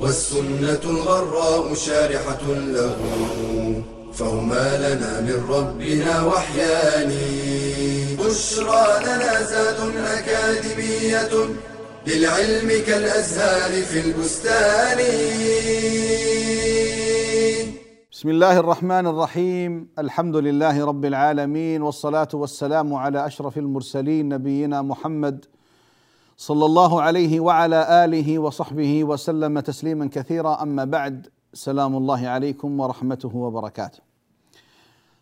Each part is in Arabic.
والسنة الغراء شارحة له فهما لنا من ربنا وحيان. بشرى لنا زاد أكاديمية للعلم كالأزهار في البستان. بسم الله الرحمن الرحيم. الحمد لله رب العالمين والصلاة والسلام على أشرف المرسلين نبينا محمد صلى الله عليه وعلى آله وصحبه وسلم تسليما كثيرا. أما بعد سلام الله عليكم ورحمته وبركاته.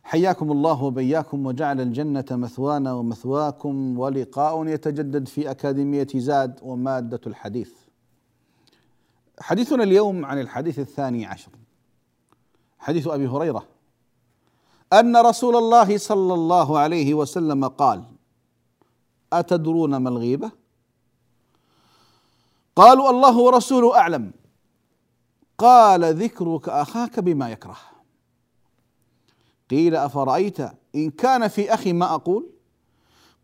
حياكم الله وبياكم وجعل الجنة مثوانا ومثواكم ولقاء يتجدد في أكاديمية زاد ومادة الحديث. حديثنا اليوم عن الحديث الثاني عشر. حديث أبي هريرة. أن رسول الله صلى الله عليه وسلم قال أتدرون ما الغيبة؟ قالوا الله ورسوله أعلم. قال ذكرك أخاك بما يكره. قيل أفرأيت إن كان في أخي ما أقول؟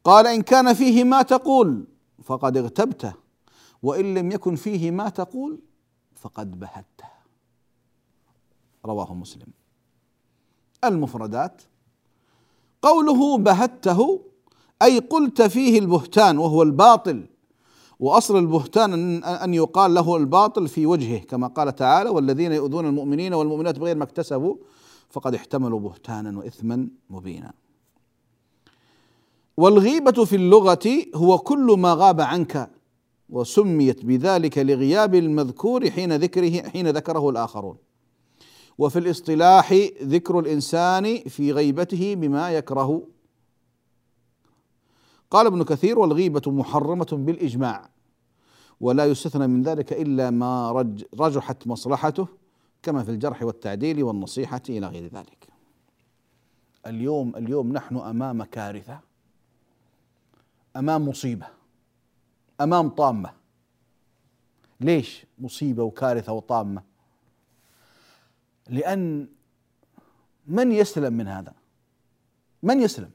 قال إن كان فيه ما تقول فقد اغتبته وإن لم يكن فيه ما تقول فقد بهته. رواه مسلم. المفردات قوله بهته أي قلت فيه البهتان وهو الباطل وأصل البهتان ان يقال له الباطل في وجهه كما قال تعالى والذين يؤذون المؤمنين والمؤمنات بغير ما اكتسبوا فقد احتملوا بهتانا وإثما مبينا. والغيبة في اللغة هو كل ما غاب عنك وسميت بذلك لغياب المذكور حين ذكره حين ذكره الآخرون. وفي الاصطلاح ذكر الإنسان في غيبته بما يكره. قال ابن كثير والغيبة محرمة بالإجماع. ولا يستثنى من ذلك إلا ما رج رجحت مصلحته كما في الجرح والتعديل والنصيحة إلى غير ذلك. اليوم اليوم نحن أمام كارثة أمام مصيبة أمام طامة ليش مصيبة وكارثة وطامة؟ لأن من يسلم من هذا؟ من يسلم؟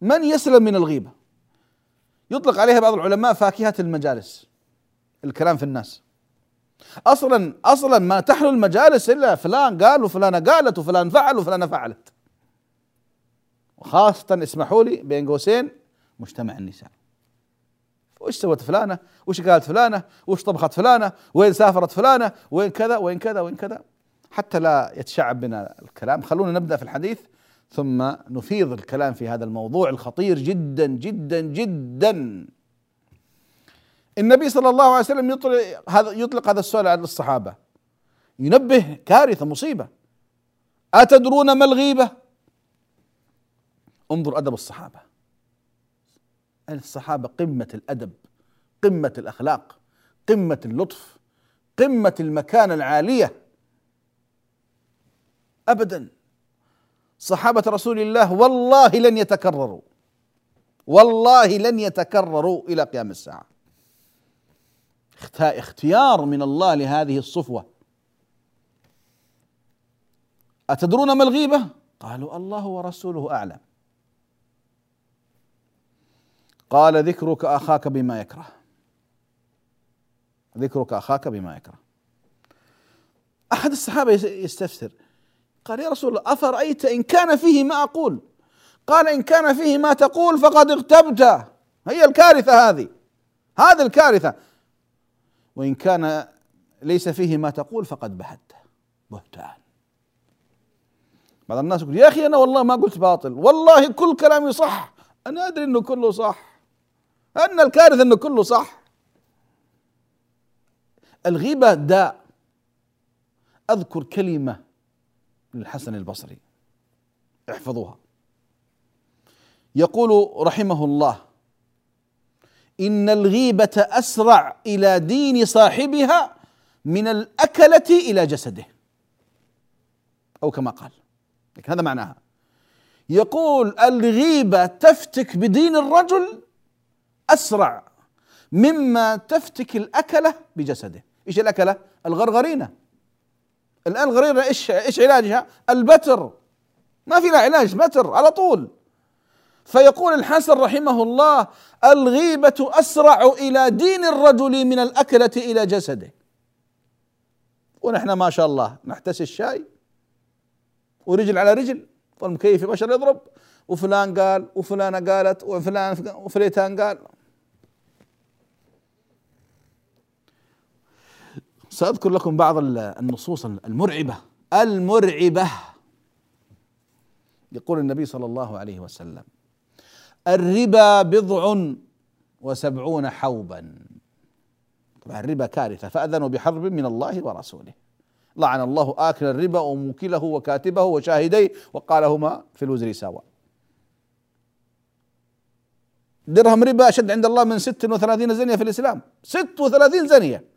من يسلم من الغيبة؟ يطلق عليها بعض العلماء فاكهة المجالس. الكلام في الناس. أصلا أصلا ما تحلو المجالس إلا فلان قال وفلانة قالت وفلان فعل وفلانة فعلت. وخاصة اسمحوا لي بين قوسين مجتمع النساء. وش سوت فلانة؟ وش قالت فلانة؟ وش طبخت فلانة؟ وين سافرت فلانة؟ وين كذا؟ وين كذا؟ وين كذا؟ حتى لا يتشعب بنا الكلام. خلونا نبدأ في الحديث. ثم نفيض الكلام في هذا الموضوع الخطير جدا جدا جدا. النبي صلى الله عليه وسلم يطلق هذا يطلق هذا السؤال على الصحابة. ينبه كارثة مصيبة. أتدرون ما الغيبة؟ انظر أدب الصحابة. الصحابة قمة الأدب قمة الأخلاق قمة اللطف قمة المكانة العالية. أبدا. صحابة رسول الله والله لن يتكرروا. والله لن يتكرروا إلى قيام الساعة. اختيار من الله لهذه الصفوة. أتدرون ما الغيبة؟ قالوا الله ورسوله أعلم. قال ذكرك أخاك بما يكره. ذكرك أخاك بما يكره. أحد الصحابة يستفسر. قال يا رسول الله أفرأيت إن كان فيه ما أقول? قال إن كان فيه ما تقول فقد اغتبته هي الكارثة هذه. هذه الكارثة. وإن كان ليس فيه ما تقول فقد بهته بهتان. بعض الناس يقول يا أخي أنا والله ما قلت باطل. والله كل كلامي صح. أنا أدري إنه كله صح. أن الكارثة إنه كله صح. الغيبة داء. أذكر كلمة للحسن البصري. احفظوها. يقول رحمه الله إن الغيبة أسرع إلى دين صاحبها من الأكلة إلى جسده. أو كما قال. لكن هذا معناها. يقول الغيبة تفتك بدين الرجل أسرع مما تفتك الأكلة بجسده. إيش الأكلة؟ الغرغرينة. الآن الغرغرينة إيش إيش علاجها؟ البتر. ما في لها علاج بتر على طول. فيقول الحسن رحمه الله الغيبة أسرع إلى دين الرجل من الأكلة إلى جسده. ونحن ما شاء الله نحتسي الشاي. ورجل على رجل. والمكيف بشر يضرب. وفلان قال وفلانة قالت وفلان وفليتان قال. سأذكر لكم بعض النصوص المرعبة. المرعبة. يقول النبي صلى الله عليه وسلم الربا بضع وسبعون حوبا. طبعا الربا كارثة فأذنوا بحرب من الله ورسوله. لعن الله آكل الربا وموكله وكاتبه وشاهديه وقالهما في الوزر سواء درهم ربا أشد عند الله من ست وثلاثين زنية في الإسلام. ست وثلاثين زنية.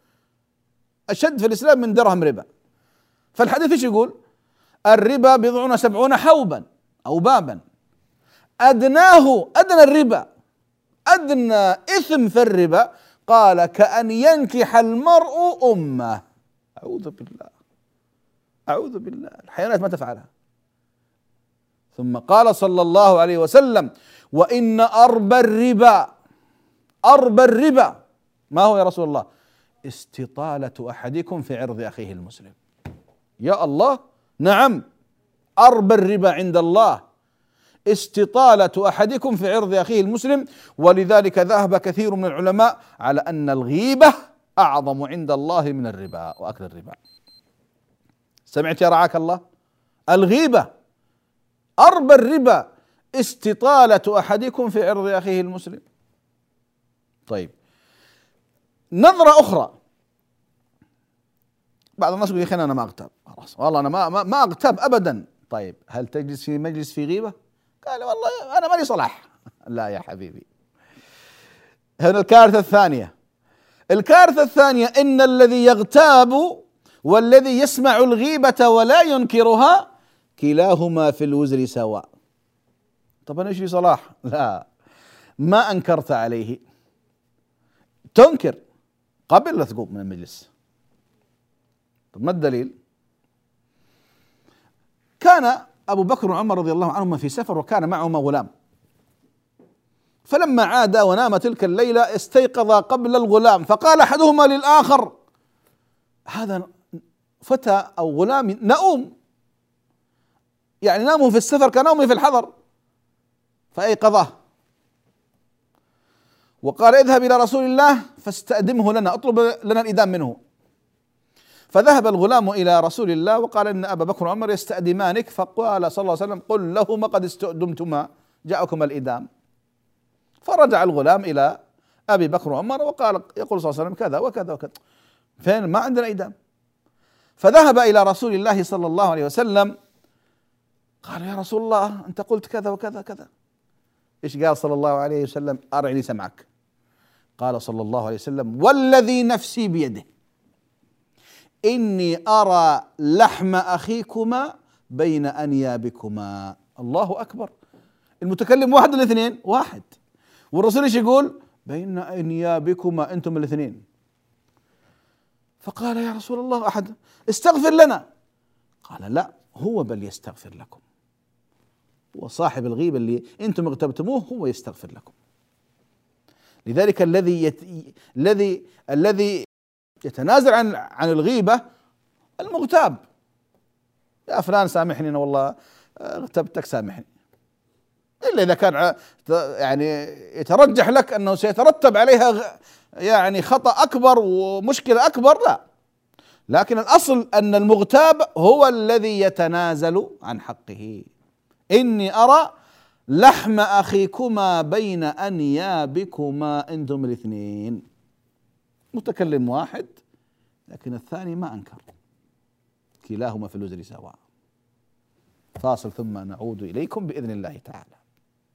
أشد في الإسلام من درهم ربا. فالحديث إيش يقول؟ الربا بضع وسبعون حوبا أو بابا. أدناه أدنى الربا أدنى إثم في الربا. قال كأن ينكح المرء أمه. أعوذ بالله. أعوذ بالله. الحيوانات ما تفعلها. ثم قال صلى الله عليه وسلم وإن أرب الربا أرب الربا. ما هو يا رسول الله؟ استطالة أحدكم في عرض أخيه المسلم. يا الله نعم أرب الربا عند الله. استطالة أحدكم في عرض أخيه المسلم ولذلك ذهب كثير من العلماء على أن الغيبة أعظم عند الله من الربا وأكل الربا. سمعت يا رعاك الله؟ الغيبة أرب الربا استطالة أحدكم في عرض أخيه المسلم. طيب نظرة أخرى. بعض الناس يقول يا أخي أنا ما أغتاب. خلاص. والله أنا ما, ما, أغتاب أبدا. طيب هل تجلس في مجلس في غيبة؟ قال والله أنا مالي صلاح. لا يا حبيبي. هنا الكارثة الثانية. الكارثة الثانية إن الذي يغتاب والذي يسمع الغيبة ولا ينكرها كلاهما في الوزر سواء. طب أنا إيش في صلاح؟ لا. ما أنكرت عليه. تنكر. قبل لا تقوم من المجلس. طب ما الدليل؟ كان أبو بكر وعمر رضي الله عنهما في سفر وكان معهما غلام. فلما عاد ونام تلك الليلة استيقظ قبل الغلام فقال أحدهما للآخر هذا فتى أو غلام نؤوم. يعني ناموا في السفر كنومي في الحضر فأيقظه. وقال اذهب إلى رسول الله فاستأدمه لنا اطلب لنا الإدام منه. فذهب الغلام إلى رسول الله وقال إن أبا بكر وعمر يستأدمانك فقال صلى الله عليه وسلم قل لهما قد استأدمتما جاءكما الإدام. فرجع الغلام إلى أبي بكر وعمر وقال يقول صلى الله عليه وسلم كذا وكذا وكذا. فين؟ ما عندنا إدام. فذهب إلى رسول الله صلى الله عليه وسلم. قال يا رسول الله أنت قلت كذا وكذا كذا إيش قال صلى الله عليه وسلم؟ أرعني سمعك. قال صلى الله عليه وسلم والذي نفسي بيده. إني أرى لحم أخيكما بين أنيابكما. الله أكبر. المتكلم واحد الاثنين واحد. والرسول إيش يقول؟ بين أنيابكما أنتم الاثنين. فقال يا رسول الله أحد استغفر لنا. قال لا هو بل يستغفر لكم. وصاحب الغيبة اللي أنتم اغتبتموه هو يستغفر لكم. لذلك الذي يت... الذي الذي يتنازل عن عن الغيبة المغتاب. يا فلان سامحني أنا والله اغتبتك سامحني. إلا إذا كان يعني يترجح لك أنه سيترتب عليها يعني خطأ أكبر ومشكلة أكبر لا. لكن الأصل أن المغتاب هو الذي يتنازل عن حقه. إني أرى لحم أخيكما بين أنيابكما أنتم الاثنين. متكلم واحد لكن الثاني ما أنكر. كلاهما في الوزر سواء. فاصل ثم نعود إليكم بإذن الله تعالى.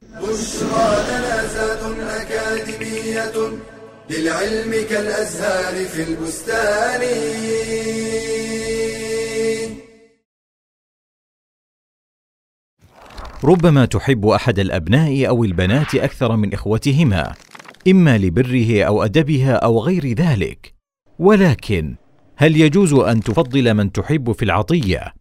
بشرى لنا زاد أكاديمية للعلم كالأزهار في البستان. ربما تحب أحد الأبناء أو البنات أكثر من إخوتهما. إما لبره أو أدبها أو غير ذلك. ولكن هل يجوز أن تفضل من تحب في العطية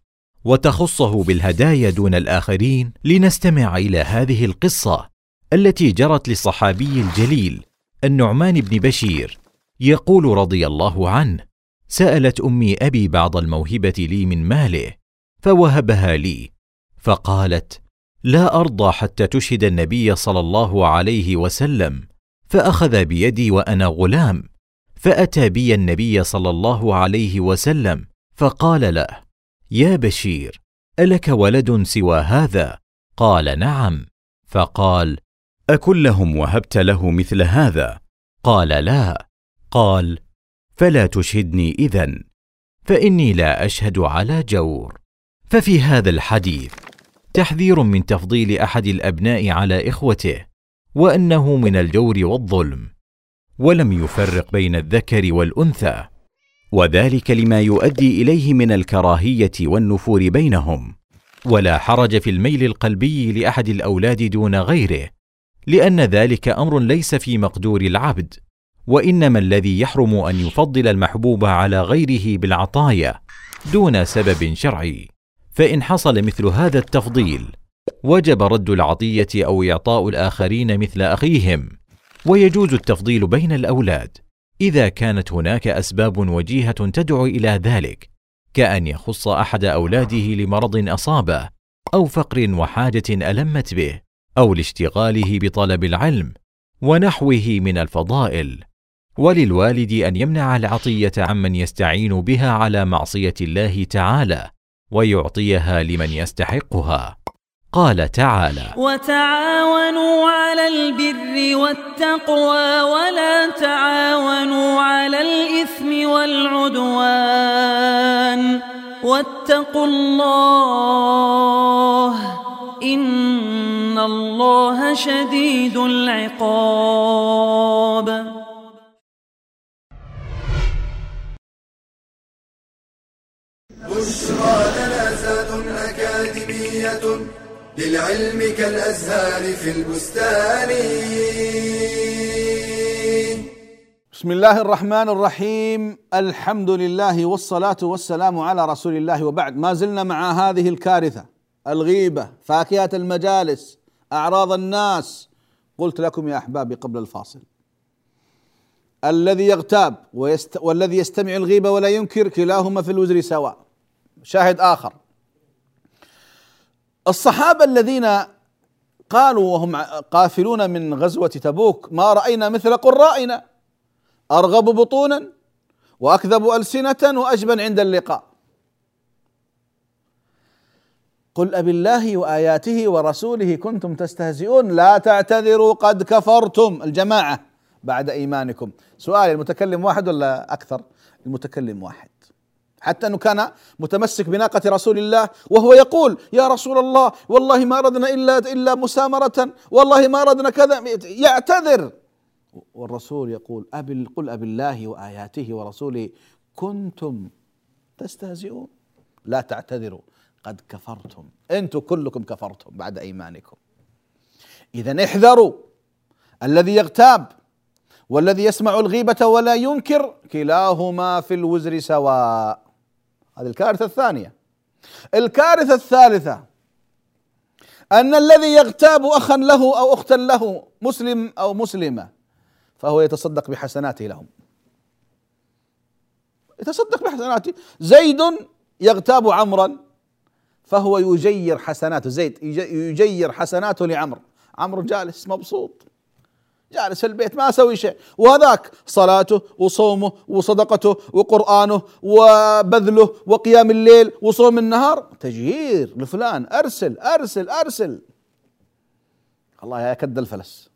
وتخصه بالهدايا دون الآخرين؟ لنستمع إلى هذه القصة التي جرت للصحابي الجليل النعمان بن بشير يقول رضي الله عنه سألت أمي أبي بعض الموهبة لي من ماله فوهبها لي فقالت لا أرضى حتى تشهد النبي صلى الله عليه وسلم. فأخذ بيدي وأنا غلام. فأتى بي النبي صلى الله عليه وسلم فقال له يا بشير ألك ولد سوى هذا؟ قال نعم. فقال أكلهم وهبت له مثل هذا؟ قال لا. قال فلا تشهدني إذن فإني لا أشهد على جور. ففي هذا الحديث تحذير من تفضيل أحد الأبناء على إخوته. وأنه من الجور والظلم ولم يفرق بين الذكر والأنثى وذلك لما يؤدي إليه من الكراهية والنفور بينهم. ولا حرج في الميل القلبي لأحد الأولاد دون غيره لأن ذلك أمر ليس في مقدور العبد وإنما الذي يحرم أن يفضل المحبوب على غيره بالعطايا دون سبب شرعي. فإن حصل مثل هذا التفضيل وجب رد العطية أو إعطاء الآخرين مثل أخيهم. ويجوز التفضيل بين الأولاد. إذا كانت هناك أسباب وجيهة تدعو إلى ذلك كأن يخص أحد أولاده لمرض أصابه أو فقر وحاجة ألمت به أو لاشتغاله بطلب العلم ونحوه من الفضائل. وللوالد أن يمنع العطية عمن يستعين بها على معصية الله تعالى ويعطيها لمن يستحقها. قال تعالى وتعاونوا على البر والتقوى ولا تعاونوا على الإثم والعدوان واتقوا الله إن الله شديد العقاب. بشرى لنا زاد أكاديمية للعلم كالأزهار في البستان. بسم الله الرحمن الرحيم. الحمد لله والصلاة والسلام على رسول الله وبعد. ما زلنا مع هذه الكارثة الغيبة فاكهة المجالس أعراض الناس. قلت لكم يا أحبابي قبل الفاصل. الذي يغتاب ويست والذي يستمع الغيبة ولا ينكر كلاهما في الوزر سواء. شاهد آخر. الصحابة الذين قالوا وهم قافلون من غزوة تبوك ما رأينا مثل قرائنا أرغب بطونا وأكذب ألسنة وأجبن عند اللقاء. قل أب الله وآياته ورسوله كنتم تستهزئون لا تعتذروا قد كفرتم. الجماعة بعد إيمانكم. سؤال المتكلم واحد ولا أكثر؟ المتكلم واحد. حتى أنه كان متمسك بناقة رسول الله وهو يقول يا رسول الله والله ما اردنا إلا إلا مسامرة والله ما اردنا كذا. يعتذر. والرسول يقول أبي قل أبي الله وآياته ورسوله كنتم تستهزئون. لا تعتذروا قد كفرتم. أنتم كلكم كفرتم بعد إيمانكم. اذا احذروا. الذي يغتاب والذي يسمع الغيبة ولا ينكر كلاهما في الوزر سواء. هذه الكارثة الثانية. الكارثة الثالثة أن الذي يغتاب أخا له أو أختا له مسلم أو مسلمة فهو يتصدق بحسناته لهم. يتصدق بحسناته. زيد يغتاب عمرا فهو يجير حسناته. زيد يجير حسناته لعمرو. عمرو جالس مبسوط. جالس في البيت ما أسوي شيء. وهذاك صلاته وصومه وصدقته وقرآنه وبذله وقيام الليل وصوم النهار. تجهير لفلان أرسل أرسل أرسل. الله يا كد الفلس.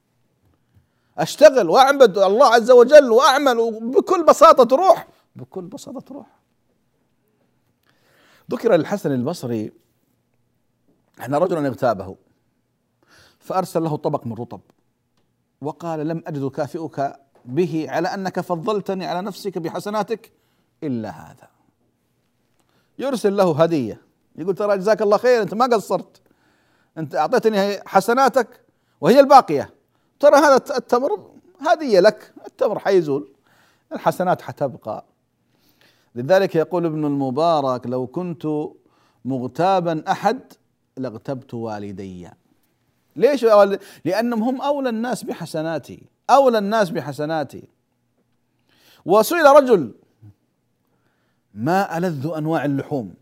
أشتغل واعبد الله عز وجل وأعمل وبكل بساطة تروح بكل بساطة تروح. ذكر الحسن البصري أن رجلا اغتابه فأرسل له طبق من رطب. وقال لم أجد اكافئك به على أنك فضلتني على نفسك بحسناتك إلا هذا. يرسل له هدية. يقول ترى جزاك الله خير أنت ما قصرت. أنت أعطيتني حسناتك وهي الباقية. ترى هذا التمر هدية لك. التمر حيزول. الحسنات حتبقى. لذلك يقول ابن المبارك لو كنت مغتابا أحد لاغتبت والدي. ليش؟ لأنهم هم أولى الناس بحسناتي أولى الناس بحسناتي. وسئل رجل ما ألذ أنواع اللحوم؟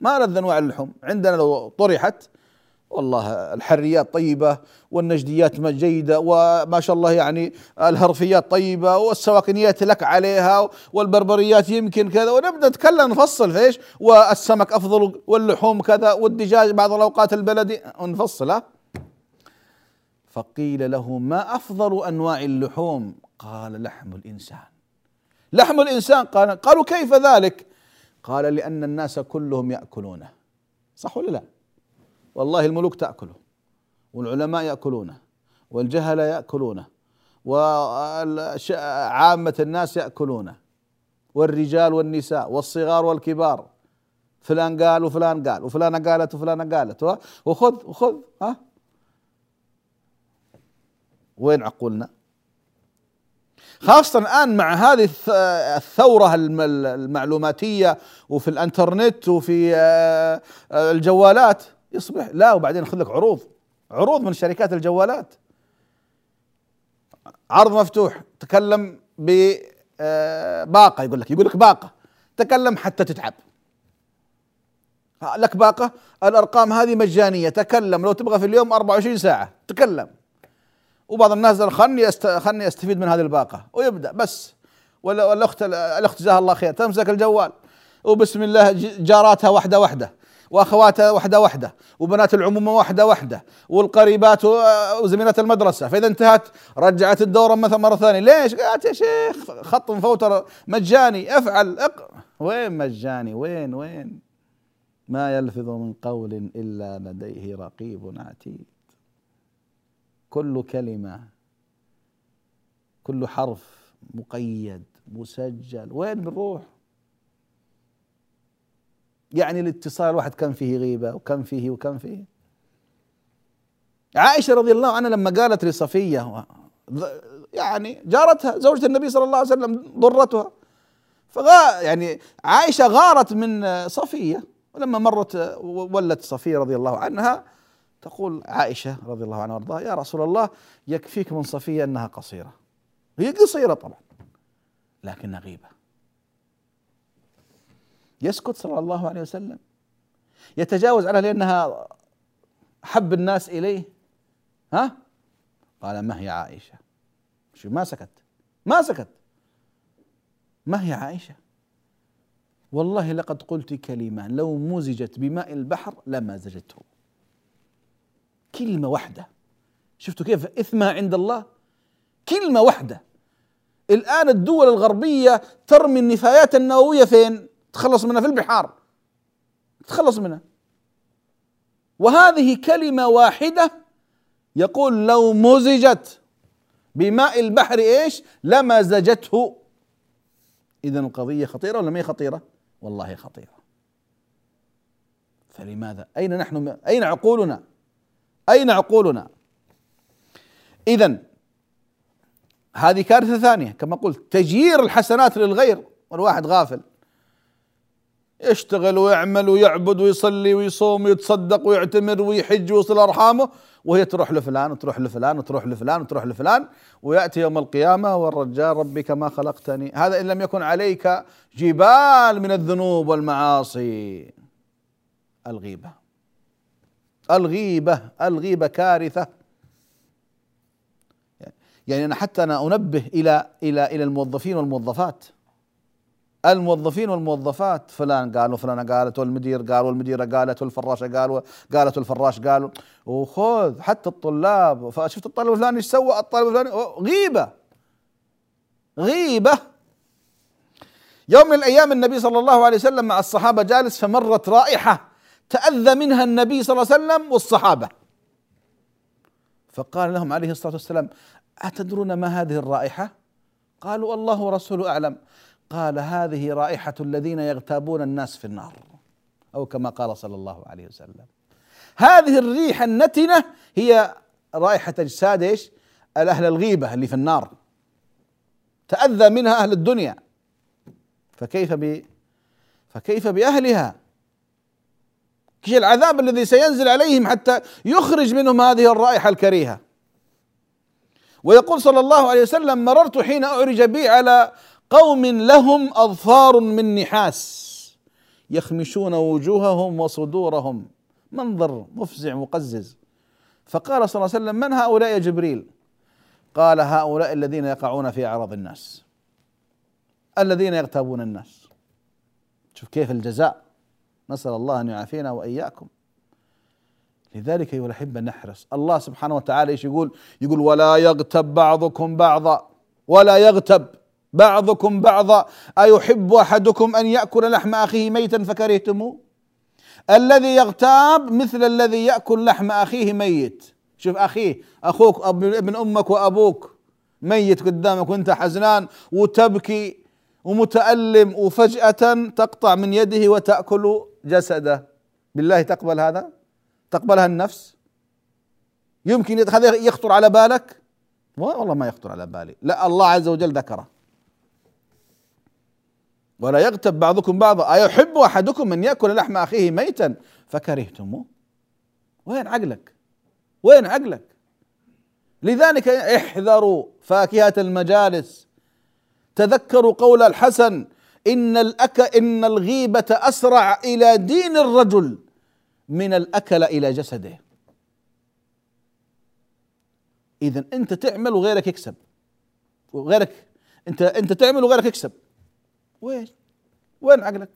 ما ألذ أنواع اللحوم؟ عندنا لو طرحت والله الحريات طيبة والنجديات جيدة وما شاء الله يعني الهرفيات طيبة والسواكنيات لك عليها والبربريات يمكن كذا ونبدأ نتكلم نفصل في إيش والسمك أفضل واللحوم كذا والدجاج بعض الأوقات البلدي ونفصل ها؟ فقيل له ما أفضل أنواع اللحوم؟ قال لحم الإنسان. لحم الإنسان؟ قال قالوا كيف ذلك؟ قال لأن الناس كلهم يأكلونه. صح ولا لا؟ والله الملوك تأكله والعلماء يأكلونه والجهلة يأكلونه وعامة الناس يأكلونه والرجال والنساء والصغار والكبار فلان قال وفلان قال وفلانة قالت وفلانة قالت وخذ وخذ ها؟ وين عقولنا؟ خاصة الآن مع هذه الثورة المعلوماتية وفي الانترنت وفي آه، الجوالات يصبح لا وبعدين ياخذ لك عروض عروض من شركات الجوالات. عرض مفتوح تكلم بباقة يقول لك يقول لك باقة. تكلم حتى تتعب. لك باقة؟ الأرقام هذه مجانية تكلم. لو تبغى في اليوم 24 ساعة تكلم. وبعض الناس خلني است... خلني أستفيد من هذه الباقة. ويبدأ بس. ولا والأخت الأخت جزاها الله خير تمسك الجوال. وبسم الله جاراتها واحدة واحدة. واخواتها وحده وحده وبنات العمومه وحده وحده والقريبات وزميلات المدرسة. فإذا انتهت رجعت الدوره مثلا مرة ثانية. ليش؟ قالت يا شيخ خط مفوتر مجاني. افعل اق... وين مجاني؟ وين وين؟ ما يلفظ من قول إلا لديه رقيب عتيد. كل كلمة كل حرف مقيد مسجل. وين بنروح يعني الاتصال الواحد كم فيه غيبة وكم فيه وكم فيه. عائشة رضي الله عنها لما قالت لصفية يعني جارتها زوجة النبي صلى الله عليه وسلم ضرتها. فغا يعني عائشة غارت من صفية ولما مرت ولت صفية رضي الله عنها تقول عائشة رضي الله عنها وأرضاها يا رسول الله يكفيك من صفية أنها قصيرة. هي قصيرة طبعا لكنها غيبة. يسكت صلى الله عليه وسلم. يتجاوز عنها لأنها حب الناس إليه. ها؟ قال ما هي عائشة؟ شو ما سكت. ما سكت. ما هي عائشة؟ والله لقد قلت كلمة لو مزجت بماء البحر لما زجته. كلمة واحدة شفتوا كيف إثمها عند الله؟ كلمة واحدة الآن الدول الغربية ترمي النفايات النووية فين؟ تخلص منها في البحار. تخلص منها. وهذه كلمة واحدة يقول لو مزجت بماء البحر إيش؟ لمزجته اذا القضية خطيرة ولا ما هي خطيرة؟ والله خطيرة. فلماذا؟ أين نحن أين عقولنا؟ أين عقولنا؟ اذا هذه كارثة ثانية. كما قلت تجيير الحسنات للغير. والواحد غافل. يشتغل ويعمل ويعبد ويصلي ويصوم ويتصدق ويعتمر ويحج ويصل أرحامه وهي تروح لفلان وتروح لفلان وتروح لفلان وتروح لفلان ويأتي يوم القيامة والرجال ربي كما خلقتني. هذا إن لم يكن عليك جبال من الذنوب والمعاصي. الغيبة. الغيبة الغيبة كارثة. يعني أنا حتى أنا أنبه إلى إلى إلى الموظفين والموظفات. الموظفين والموظفات. فلان قال وفلانة قالت والمدير قال والمديرة قالت والفراشة قال قالت والفراش قال وخذ حتى الطلاب. فشفت الطالب الفلاني إيش سوى؟ الطالب الفلاني غيبة. غيبة. يوم من الأيام النبي صلى الله عليه وسلم مع الصحابة جالس فمرت رائحة تأذى منها النبي صلى الله عليه وسلم والصحابة. فقال لهم عليه الصلاة والسلام أتدرون ما هذه الرائحة؟ قالوا الله ورسوله أعلم. قال هذه رائحة الذين يغتابون الناس في النار. أو كما قال صلى الله عليه وسلم. هذه الريح النتنة هي رائحة أجساد إيش؟ الأهل الغيبة اللي في النار. تأذى منها أهل الدنيا. فكيف ب فكيف بأهلها؟ إيش العذاب الذي سينزل عليهم حتى يخرج منهم هذه الرائحة الكريهة؟ ويقول صلى الله عليه وسلم مررت حين أعرج بي على قوم لهم أظفار من نحاس يخمشون وجوههم وصدورهم. منظر مفزع مقزز. فقال صلى الله عليه وسلم من هؤلاء يا جبريل؟ قال هؤلاء الذين يقعون في أعراض الناس. الذين يغتابون الناس. شوف كيف الجزاء. نسأل الله أن يعافينا وإياكم. لذلك أيها الأحبة نحرص. الله سبحانه وتعالى إيش يقول؟ يقول ولا يغتب بعضكم بعضا. ولا يغتب. بعضكم بعضا أيحب أحدكم أن يأكل لحم أخيه ميتا فكرهتموه الذي يغتاب مثل الذي يأكل لحم أخيه ميت شوف أخيه أخوك ابن أمك وأبوك ميت قدامك وأنت حزنان وتبكي ومتألم وفجأة تقطع من يده وتأكل جسده بالله تقبل هذا؟ تقبلها النفس؟ يمكن هذا يخطر على بالك؟ والله ما يخطر على بالي، لا الله عز وجل ذكره. ولا يغتب بعضكم بعضا أيحب أحدكم أن يأكل لحم أخيه ميتا فكرهتموه؟ وين عقلك؟ وين عقلك؟ لذلك احذروا فاكهة المجالس تذكروا قول الحسن إن الأك إن الغيبة أسرع إلى دين الرجل من الأكل إلى جسده إذا أنت تعمل وغيرك يكسب وغيرك أنت أنت تعمل وغيرك يكسب وين؟ وين عقلك؟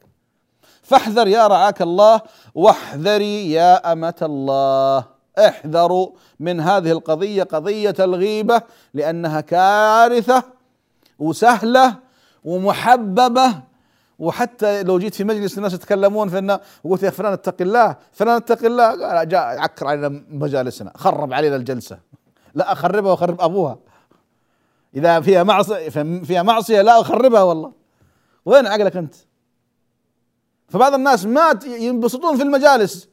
فاحذر يا رعاك الله واحذري يا أمة الله. احذروا من هذه القضية قضية الغيبة لأنها كارثة وسهلة ومحببة. وحتى لو جيت في مجلس الناس يتكلمون في انه وقلت يا فلان اتق الله فلان اتق الله. جاء يعكر علينا مجالسنا خرب علينا الجلسة. لا أخربها وأخرب أبوها. إذا فيها معصية فيها معصية لا أخربها والله. وين عقلك انت؟ فبعض الناس ما ينبسطون في المجالس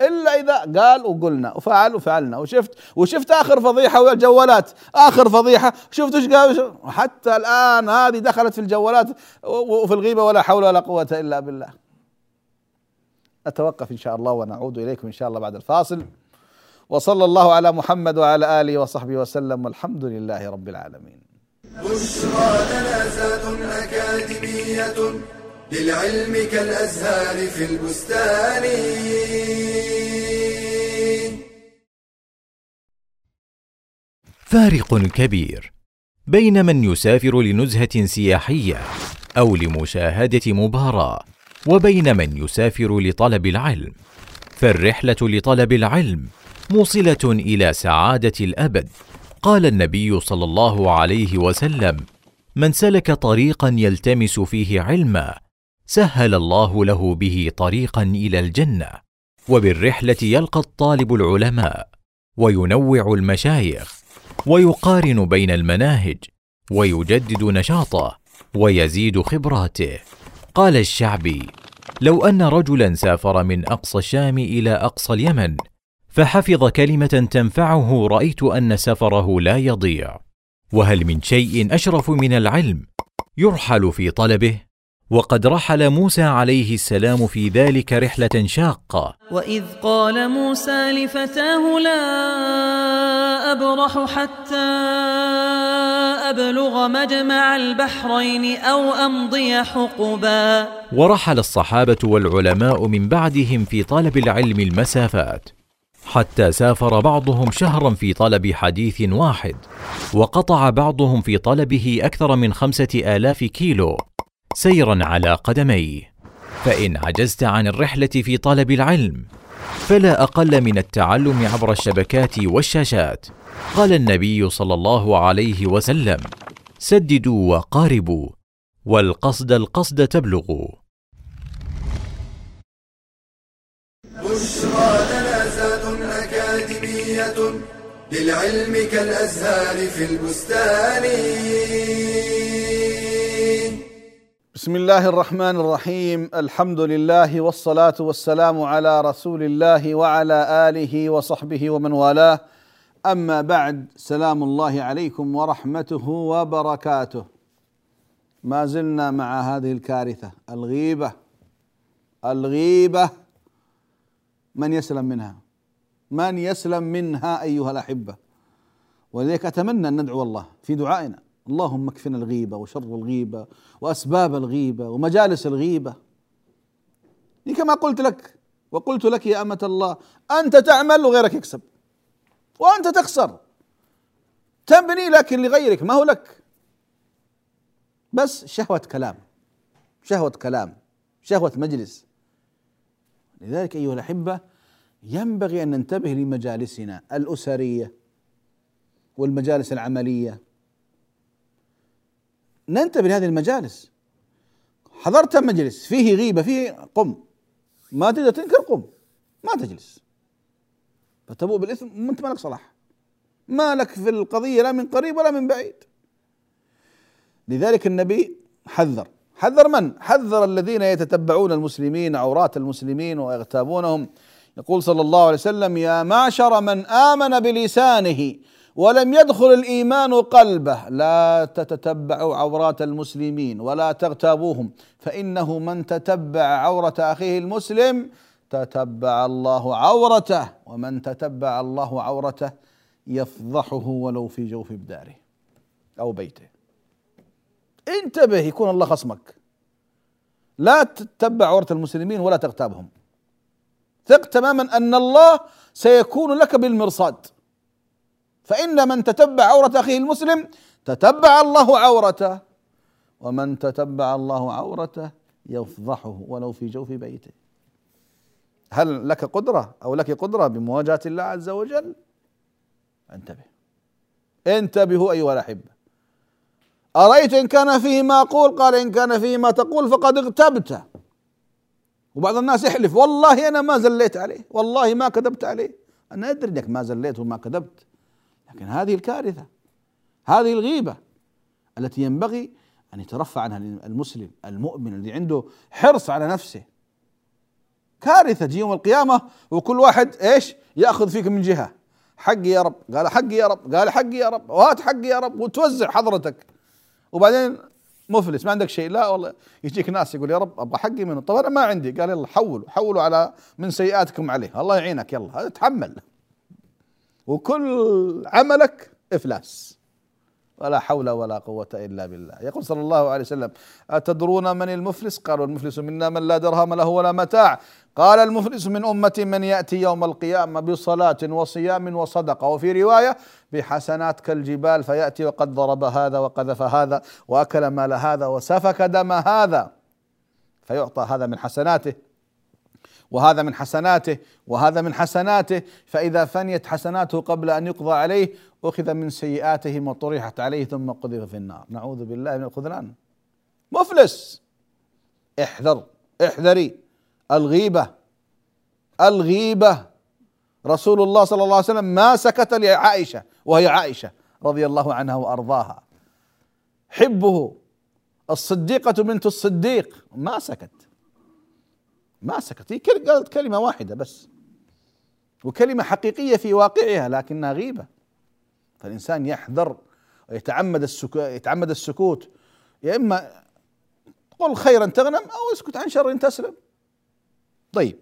إلا إذا قال وقلنا وفعل وفعلنا. وشفت وشفت آخر فضيحة والجوالات آخر فضيحة. شفت إيش قال؟ حتى الآن هذه دخلت في الجوالات وفي الغيبة ولا حول ولا قوة إلا بالله. أتوقف إن شاء الله ونعود إليكم إن شاء الله بعد الفاصل. وصلى الله على محمد وعلى آله وصحبه وسلم والحمد لله رب العالمين. بشرى لنا أكاديمية للعلم كالأزهار في البستان. فارق كبير بين من يسافر لنزهة سياحية أو لمشاهدة مباراة وبين من يسافر لطلب العلم. فالرحلة لطلب العلم موصلة إلى سعادة الأبد. قال النبي صلى الله عليه وسلم من سلك طريقا يلتمس فيه علما سهل الله له به طريقا إلى الجنة وبالرحلة يلقى الطالب العلماء وينوع المشايخ ويقارن بين المناهج ويجدد نشاطه ويزيد خبراته. قال الشعبي لو أن رجلا سافر من أقصى الشام إلى أقصى اليمن فحفظ كلمة تنفعه رأيت أن سفره لا يضيع. وهل من شيء أشرف من العلم؟ يرحل في طلبه. وقد رحل موسى عليه السلام في ذلك رحلة شاقة. وإذ قال موسى لفتاه لا أبرح حتى أبلغ مجمع البحرين أو أمضي حقبا. ورحل الصحابة والعلماء من بعدهم في طلب العلم المسافات. حتى سافر بعضهم شهرا في طلب حديث واحد وقطع بعضهم في طلبه أكثر من خمسة آلاف كيلو سيرا على قدميه. فإن عجزت عن الرحلة في طلب العلم فلا أقل من التعلم عبر الشبكات والشاشات قال النبي صلى الله عليه وسلم سددوا وقاربوا والقصد القصد تبلغوا. للعلم كالأزهار في البستان. بسم الله الرحمن الرحيم. الحمد لله والصلاة والسلام على رسول الله وعلى آله وصحبه ومن والاه. أما بعد سلام الله عليكم ورحمته وبركاته. ما زلنا مع هذه الكارثة الغيبة الغيبة. من يسلم منها؟ من يسلم منها أيها الأحبة. ولذلك أتمنى أن ندعو الله في دعائنا. اللهم اكفنا الغيبة وشر الغيبة وأسباب الغيبة ومجالس الغيبة. كما قلت لك وقلت لك يا أمة الله أنت تعمل وغيرك يكسب وأنت تخسر. تبني لكن لغيرك ما هو لك؟ بس شهوة كلام شهوة كلام شهوة مجلس. لذلك أيها الأحبة ينبغي أن ننتبه لمجالسنا الأسرية والمجالس العملية. ننتبه لهذه المجالس. حضرت مجلس فيه غيبة فيه قم. ما تقدر تنكر قم. ما تجلس. فتبوء بالإثم وانت ما لك صلاح. ما لك في القضية لا من قريب ولا من بعيد. لذلك النبي حذر. حذر من؟ حذر الذين يتتبعون المسلمين عورات المسلمين ويغتابونهم. يقول صلى الله عليه وسلم يا معشر من آمن بلسانه ولم يدخل الإيمان قلبه لا تتتبعوا عورات المسلمين ولا تغتابوهم فإنه من تتبع عورة أخيه المسلم تتبع الله عورته ومن تتبع الله عورته يفضحه ولو في جوف داره أو بيته. انتبه يكون الله خصمك. لا تتبع عورة المسلمين ولا تغتابهم. ثق تماما أن الله سيكون لك بالمرصاد. فإن من تتبع عورة أخيه المسلم تتبع الله عورته ومن تتبع الله عورته يفضحه ولو في جوف بيته. هل لك قدرة أو لك قدرة بمواجهة الله عز وجل؟ انتبه. انتبهوا أيها الأحبة. أرأيت إن كان فيه ما أقول قال إن كان فيه ما تقول فقد اغتبته. وبعض الناس يحلف والله أنا ما زليت عليه والله ما كذبت عليه. أنا أدري أنك ما زليت وما كذبت لكن هذه الكارثة هذه الغيبة التي ينبغي أن يترفع عنها المسلم المؤمن الذي عنده حرص على نفسه. كارثة تجي يوم القيامة وكل واحد إيش؟ يأخذ فيك من جهة. حقي يا رب قال حقي يا رب قال حقي يا رب وهات حقي يا رب وتوزع حضرتك. وبعدين مفلس ما عندك شيء. لا والله يجيك ناس يقول يا رب أبغى حقي منه. طب أنا ما عندي. قال يلا حولوا حولوا على من سيئاتكم عليه. الله يعينك يلا تحمل. وكل عملك إفلاس. ولا حول ولا قوة إلا بالله. يقول صلى الله عليه وسلم أتدرون من المفلس؟ قالوا المفلس منا من لا درهم له ولا متاع. قال المفلس من أمتي من يأتي يوم القيامة بصلاة وصيام وصدقة. وفي رواية بحسنات كالجبال فيأتي وقد ضرب هذا وقذف هذا وأكل مال هذا وسفك دم هذا. فيعطى هذا من حسناته وهذا من حسناته وهذا من حسناته. فإذا فنيت حسناته قبل أن يقضى عليه أخذ من سيئاتهم وطرحت عليه ثم قذف في النار. نعوذ بالله من الخذلان. مفلس احذر احذري. الغيبة. الغيبة. رسول الله صلى الله عليه وسلم ما سكت لعائشة وهي عائشة رضي الله عنها وأرضاها. حبه. الصديقة بنت الصديق. ما سكت. ما سكت. هي قالت كلمة واحدة بس. وكلمة حقيقية في واقعها لكنها غيبة. فالإنسان يحذر ويتعمد السكوت يتعمد السكوت. يا إما قل خيرا تغنم أو اسكت عن شر تسلم. طيب.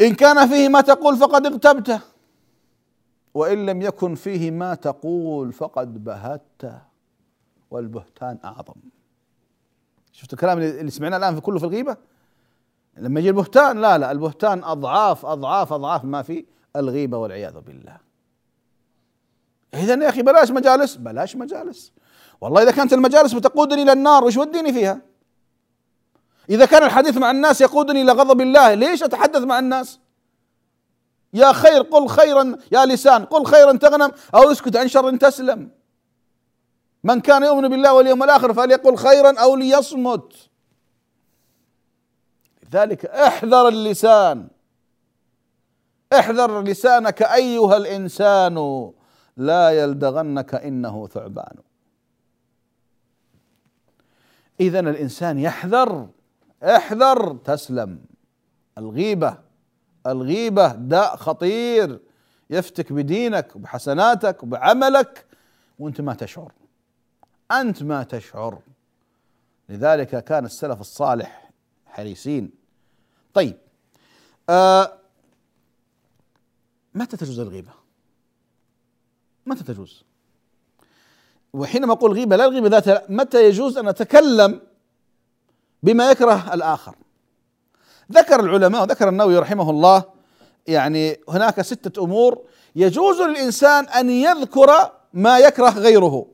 إن كان فيه ما تقول فقد اغتبته. وإن لم يكن فيه ما تقول فقد بهته والبهتان أعظم. شفت الكلام اللي سمعناه الآن في كله في الغيبة؟ لما يجي البهتان لا لا البهتان أضعاف أضعاف أضعاف ما في الغيبة والعياذ بالله. اذا يا أخي بلاش مجالس بلاش مجالس. والله إذا كانت المجالس بتقودني إلى النار وش وديني فيها؟ إذا كان الحديث مع الناس يقودني إلى غضب الله ليش أتحدث مع الناس؟ يا خير قل خيرا يا لسان قل خيرا تغنم أو اسكت عن شر تسلم. من كان يؤمن بالله واليوم الآخر فليقل خيرا أو ليصمت. لذلك احذر اللسان. احذر لسانك أيها الإنسان لا يلدغنك إنه ثعبان. اذا الإنسان يحذر احذر تسلم. الغيبة الغيبة داء خطير. يفتك بدينك وبحسناتك وبعملك وانت ما تشعر. انت ما تشعر. لذلك كان السلف الصالح حريصين. طيب آه متى تجوز الغيبة؟ متى تجوز؟ وحينما أقول غيبة لا الغيبة ذاتها متى يجوز أن أتكلم بما يكره الآخر. ذكر العلماء وذكر النووي رحمه الله يعني هناك ستة أمور يجوز للإنسان أن يذكر ما يكره غيره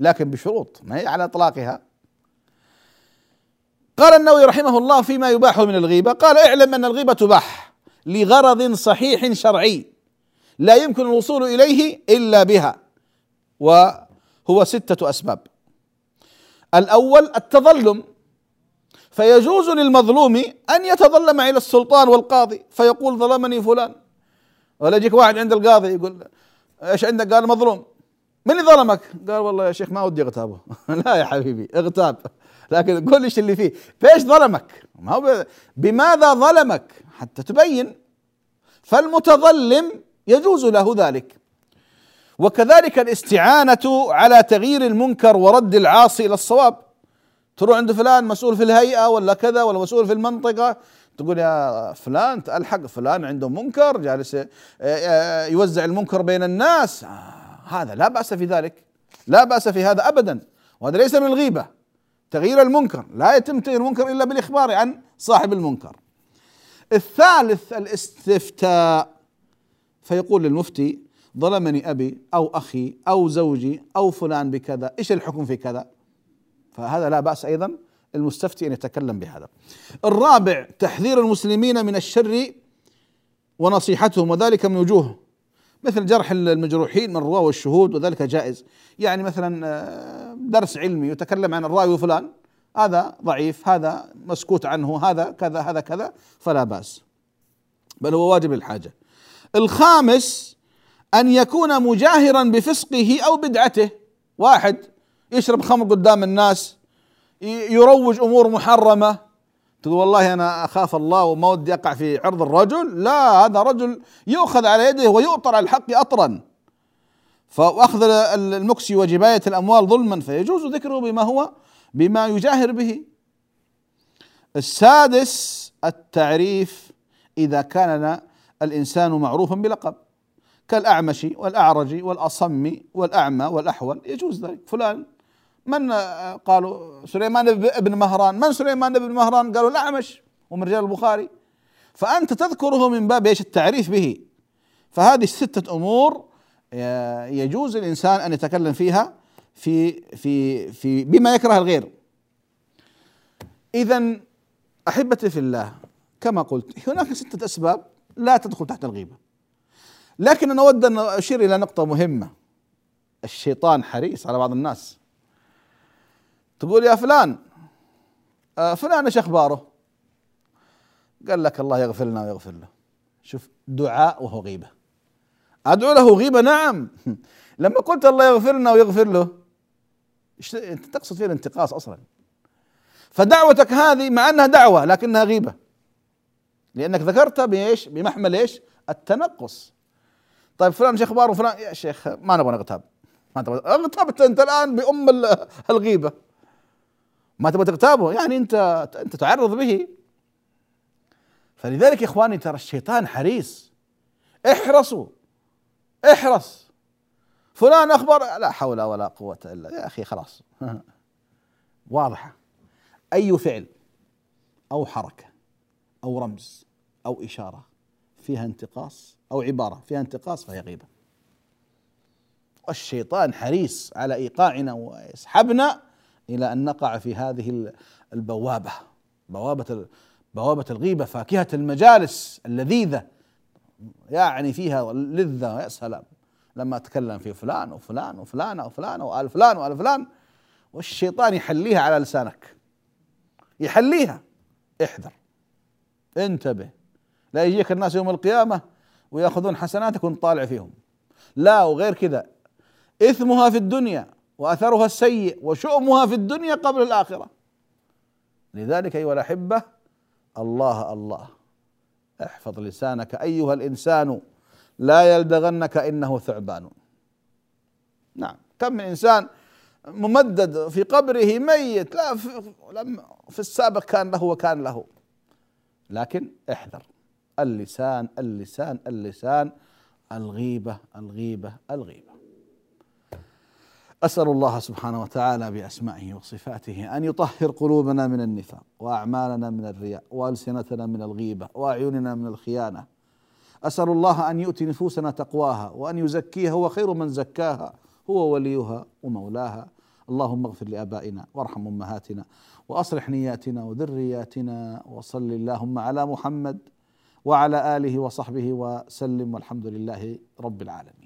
لكن بشروط ما هي على إطلاقها. قال النووي رحمه الله فيما يباح من الغيبة قال اعلم أن الغيبة تباح لغرض صحيح شرعي لا يمكن الوصول إليه إلا بها وهو ستة أسباب. الأول التظلم فيجوز للمظلوم أن يتظلم إلى السلطان والقاضي فيقول ظلمني فلان ولا يجيك واحد عند القاضي يقول إيش عندك؟ قال مظلوم من اللي ظلمك؟ قال والله يا شيخ ما ودي اغتابه لا يا حبيبي اغتاب لكن قول إيش اللي فيه فايش ظلمك؟ ما هو بماذا ظلمك؟ حتى تبين فالمتظلم يجوز له ذلك وكذلك الاستعانة على تغيير المنكر ورد العاصي إلى الصواب تروح عند فلان مسؤول في الهيئة ولا كذا ولا مسؤول في المنطقة تقول يا فلان الحق فلان عنده منكر جالس آه، آه، يوزع المنكر بين الناس. آه، هذا لا بأس في ذلك لا بأس في هذا ابدا. وهذا ليس من الغيبة. تغيير المنكر لا يتم تغيير المنكر إلا بالإخبار عن صاحب المنكر. الثالث الاستفتاء. فيقول للمفتي ظلمني أبي أو أخي أو زوجي أو فلان بكذا إيش الحكم في كذا؟ فهذا لا بأس أيضا المستفتي أن يتكلم بهذا. الرابع تحذير المسلمين من الشر ونصيحتهم وذلك من وجوه مثل جرح المجروحين من الرواة والشهود وذلك جائز. يعني مثلا آه، درس علمي يتكلم عن الراوي فلان هذا ضعيف هذا مسكوت عنه هذا كذا هذا كذا فلا بأس. بل هو واجب الحاجة الخامس أن يكون مجاهرا بفسقه أو بدعته. واحد يشرب خمر قدام الناس يروج أمور محرمة. تقول والله أنا أخاف الله وما ودي أقع في عرض الرجل. لا هذا رجل يؤخذ على يده ويؤطر على الحق أطرا. فأخذ المكسي وجباية الأموال ظلما. فيجوز ذكره بما هو بما يجاهر به. السادس التعريف إذا كان الإنسان معروفا بلقب. كالأعمش والأعرج والأصم والأعمى والأحول. يجوز ذلك. فلان من قالوا سليمان بن مهران. من سليمان بن مهران؟ قالوا الأعمش ومن رجال البخاري. فأنت تذكره من باب إيش؟ التعريف به. فهذه ستة أمور آه، يجوز الإنسان أن يتكلم فيها في في في بما يكره الغير. إذا أحبتي في الله كما قلت هناك ستة أسباب لا تدخل تحت الغيبة. لكن أنا أود أن أشير إلى نقطة مهمة. الشيطان حريص على بعض الناس. تقول يا فلان آه فلان إيش أخباره؟ قال لك الله يغفر لنا ويغفر له. شوف دعاء وهو غيبة. أدعو له غيبة؟ نعم. لما قلت الله يغفر لنا ويغفر له أنت تقصد فيه الانتقاص أصلا. فدعوتك هذه مع أنها دعوة لكنها غيبة. لأنك ذكرتها بإيش؟ بمحمل إيش؟ التنقص. طيب فلان إيش أخباره؟ فلان يا شيخ ما نبغى نغتاب. ما تبغى اغتبت أنت الآن بأم الغيبة. ما تبغى تغتابه يعني أنت أنت تعرض به. فلذلك يا إخواني ترى الشيطان حريص. احرصوا احرص. فلان اخبر لا حول ولا قوة إلا يا أخي خلاص. واضحه أي فعل أو حركة أو رمز أو إشارة فيها انتقاص أو عبارة فيها انتقاص فهي غيبة. والشيطان حريص على إيقاعنا ويسحبنا إلى أن نقع في هذه البوابة بوابة بوابة الغيبة فاكهة المجالس اللذيذة. يعني فيها لذة يا سلام. لما أتكلم في فلان وفلان وفلان وفلان وآل فلان وآل فلان والشيطان يحليها على لسانك. يحليها. احذر. انتبه. لا يجيك الناس يوم القيامة ويأخذون حسناتك وانت طالع فيهم. لا وغير كذا. إثمها في الدنيا. وأثرها السيء وشؤمها في الدنيا قبل الآخرة. لذلك أيها الأحبة الله الله. احفظ لسانك أيها الإنسان لا يلدغنك إنه ثعبان. نعم. كم من إنسان ممدد في قبره ميت لا في, في السابق كان له وكان له. لكن احذر. اللسان اللسان اللسان الغيبة الغيبة الغيبة. أسأل الله سبحانه وتعالى بأسمائه وصفاته أن يطهر قلوبنا من النفاق وأعمالنا من الرياء وألسنتنا من الغيبة وأعيننا من الخيانة. أسأل الله أن يؤتي نفوسنا تقواها وأن يزكيها هو خير من زكاها هو وليها ومولاها. اللهم اغفر لآبائنا وارحم أمهاتنا وأصلح نياتنا وذرياتنا وصل اللهم على محمد وعلى آله وصحبه وسلم والحمد لله رب العالمين.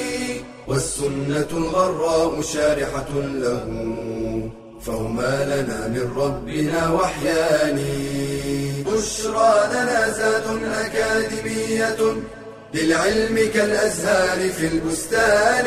والسنة الغراء شارحة له فهما لنا من ربنا وحيان بشرى لنا زاد أكاديمية للعلم كالأزهار في البستان.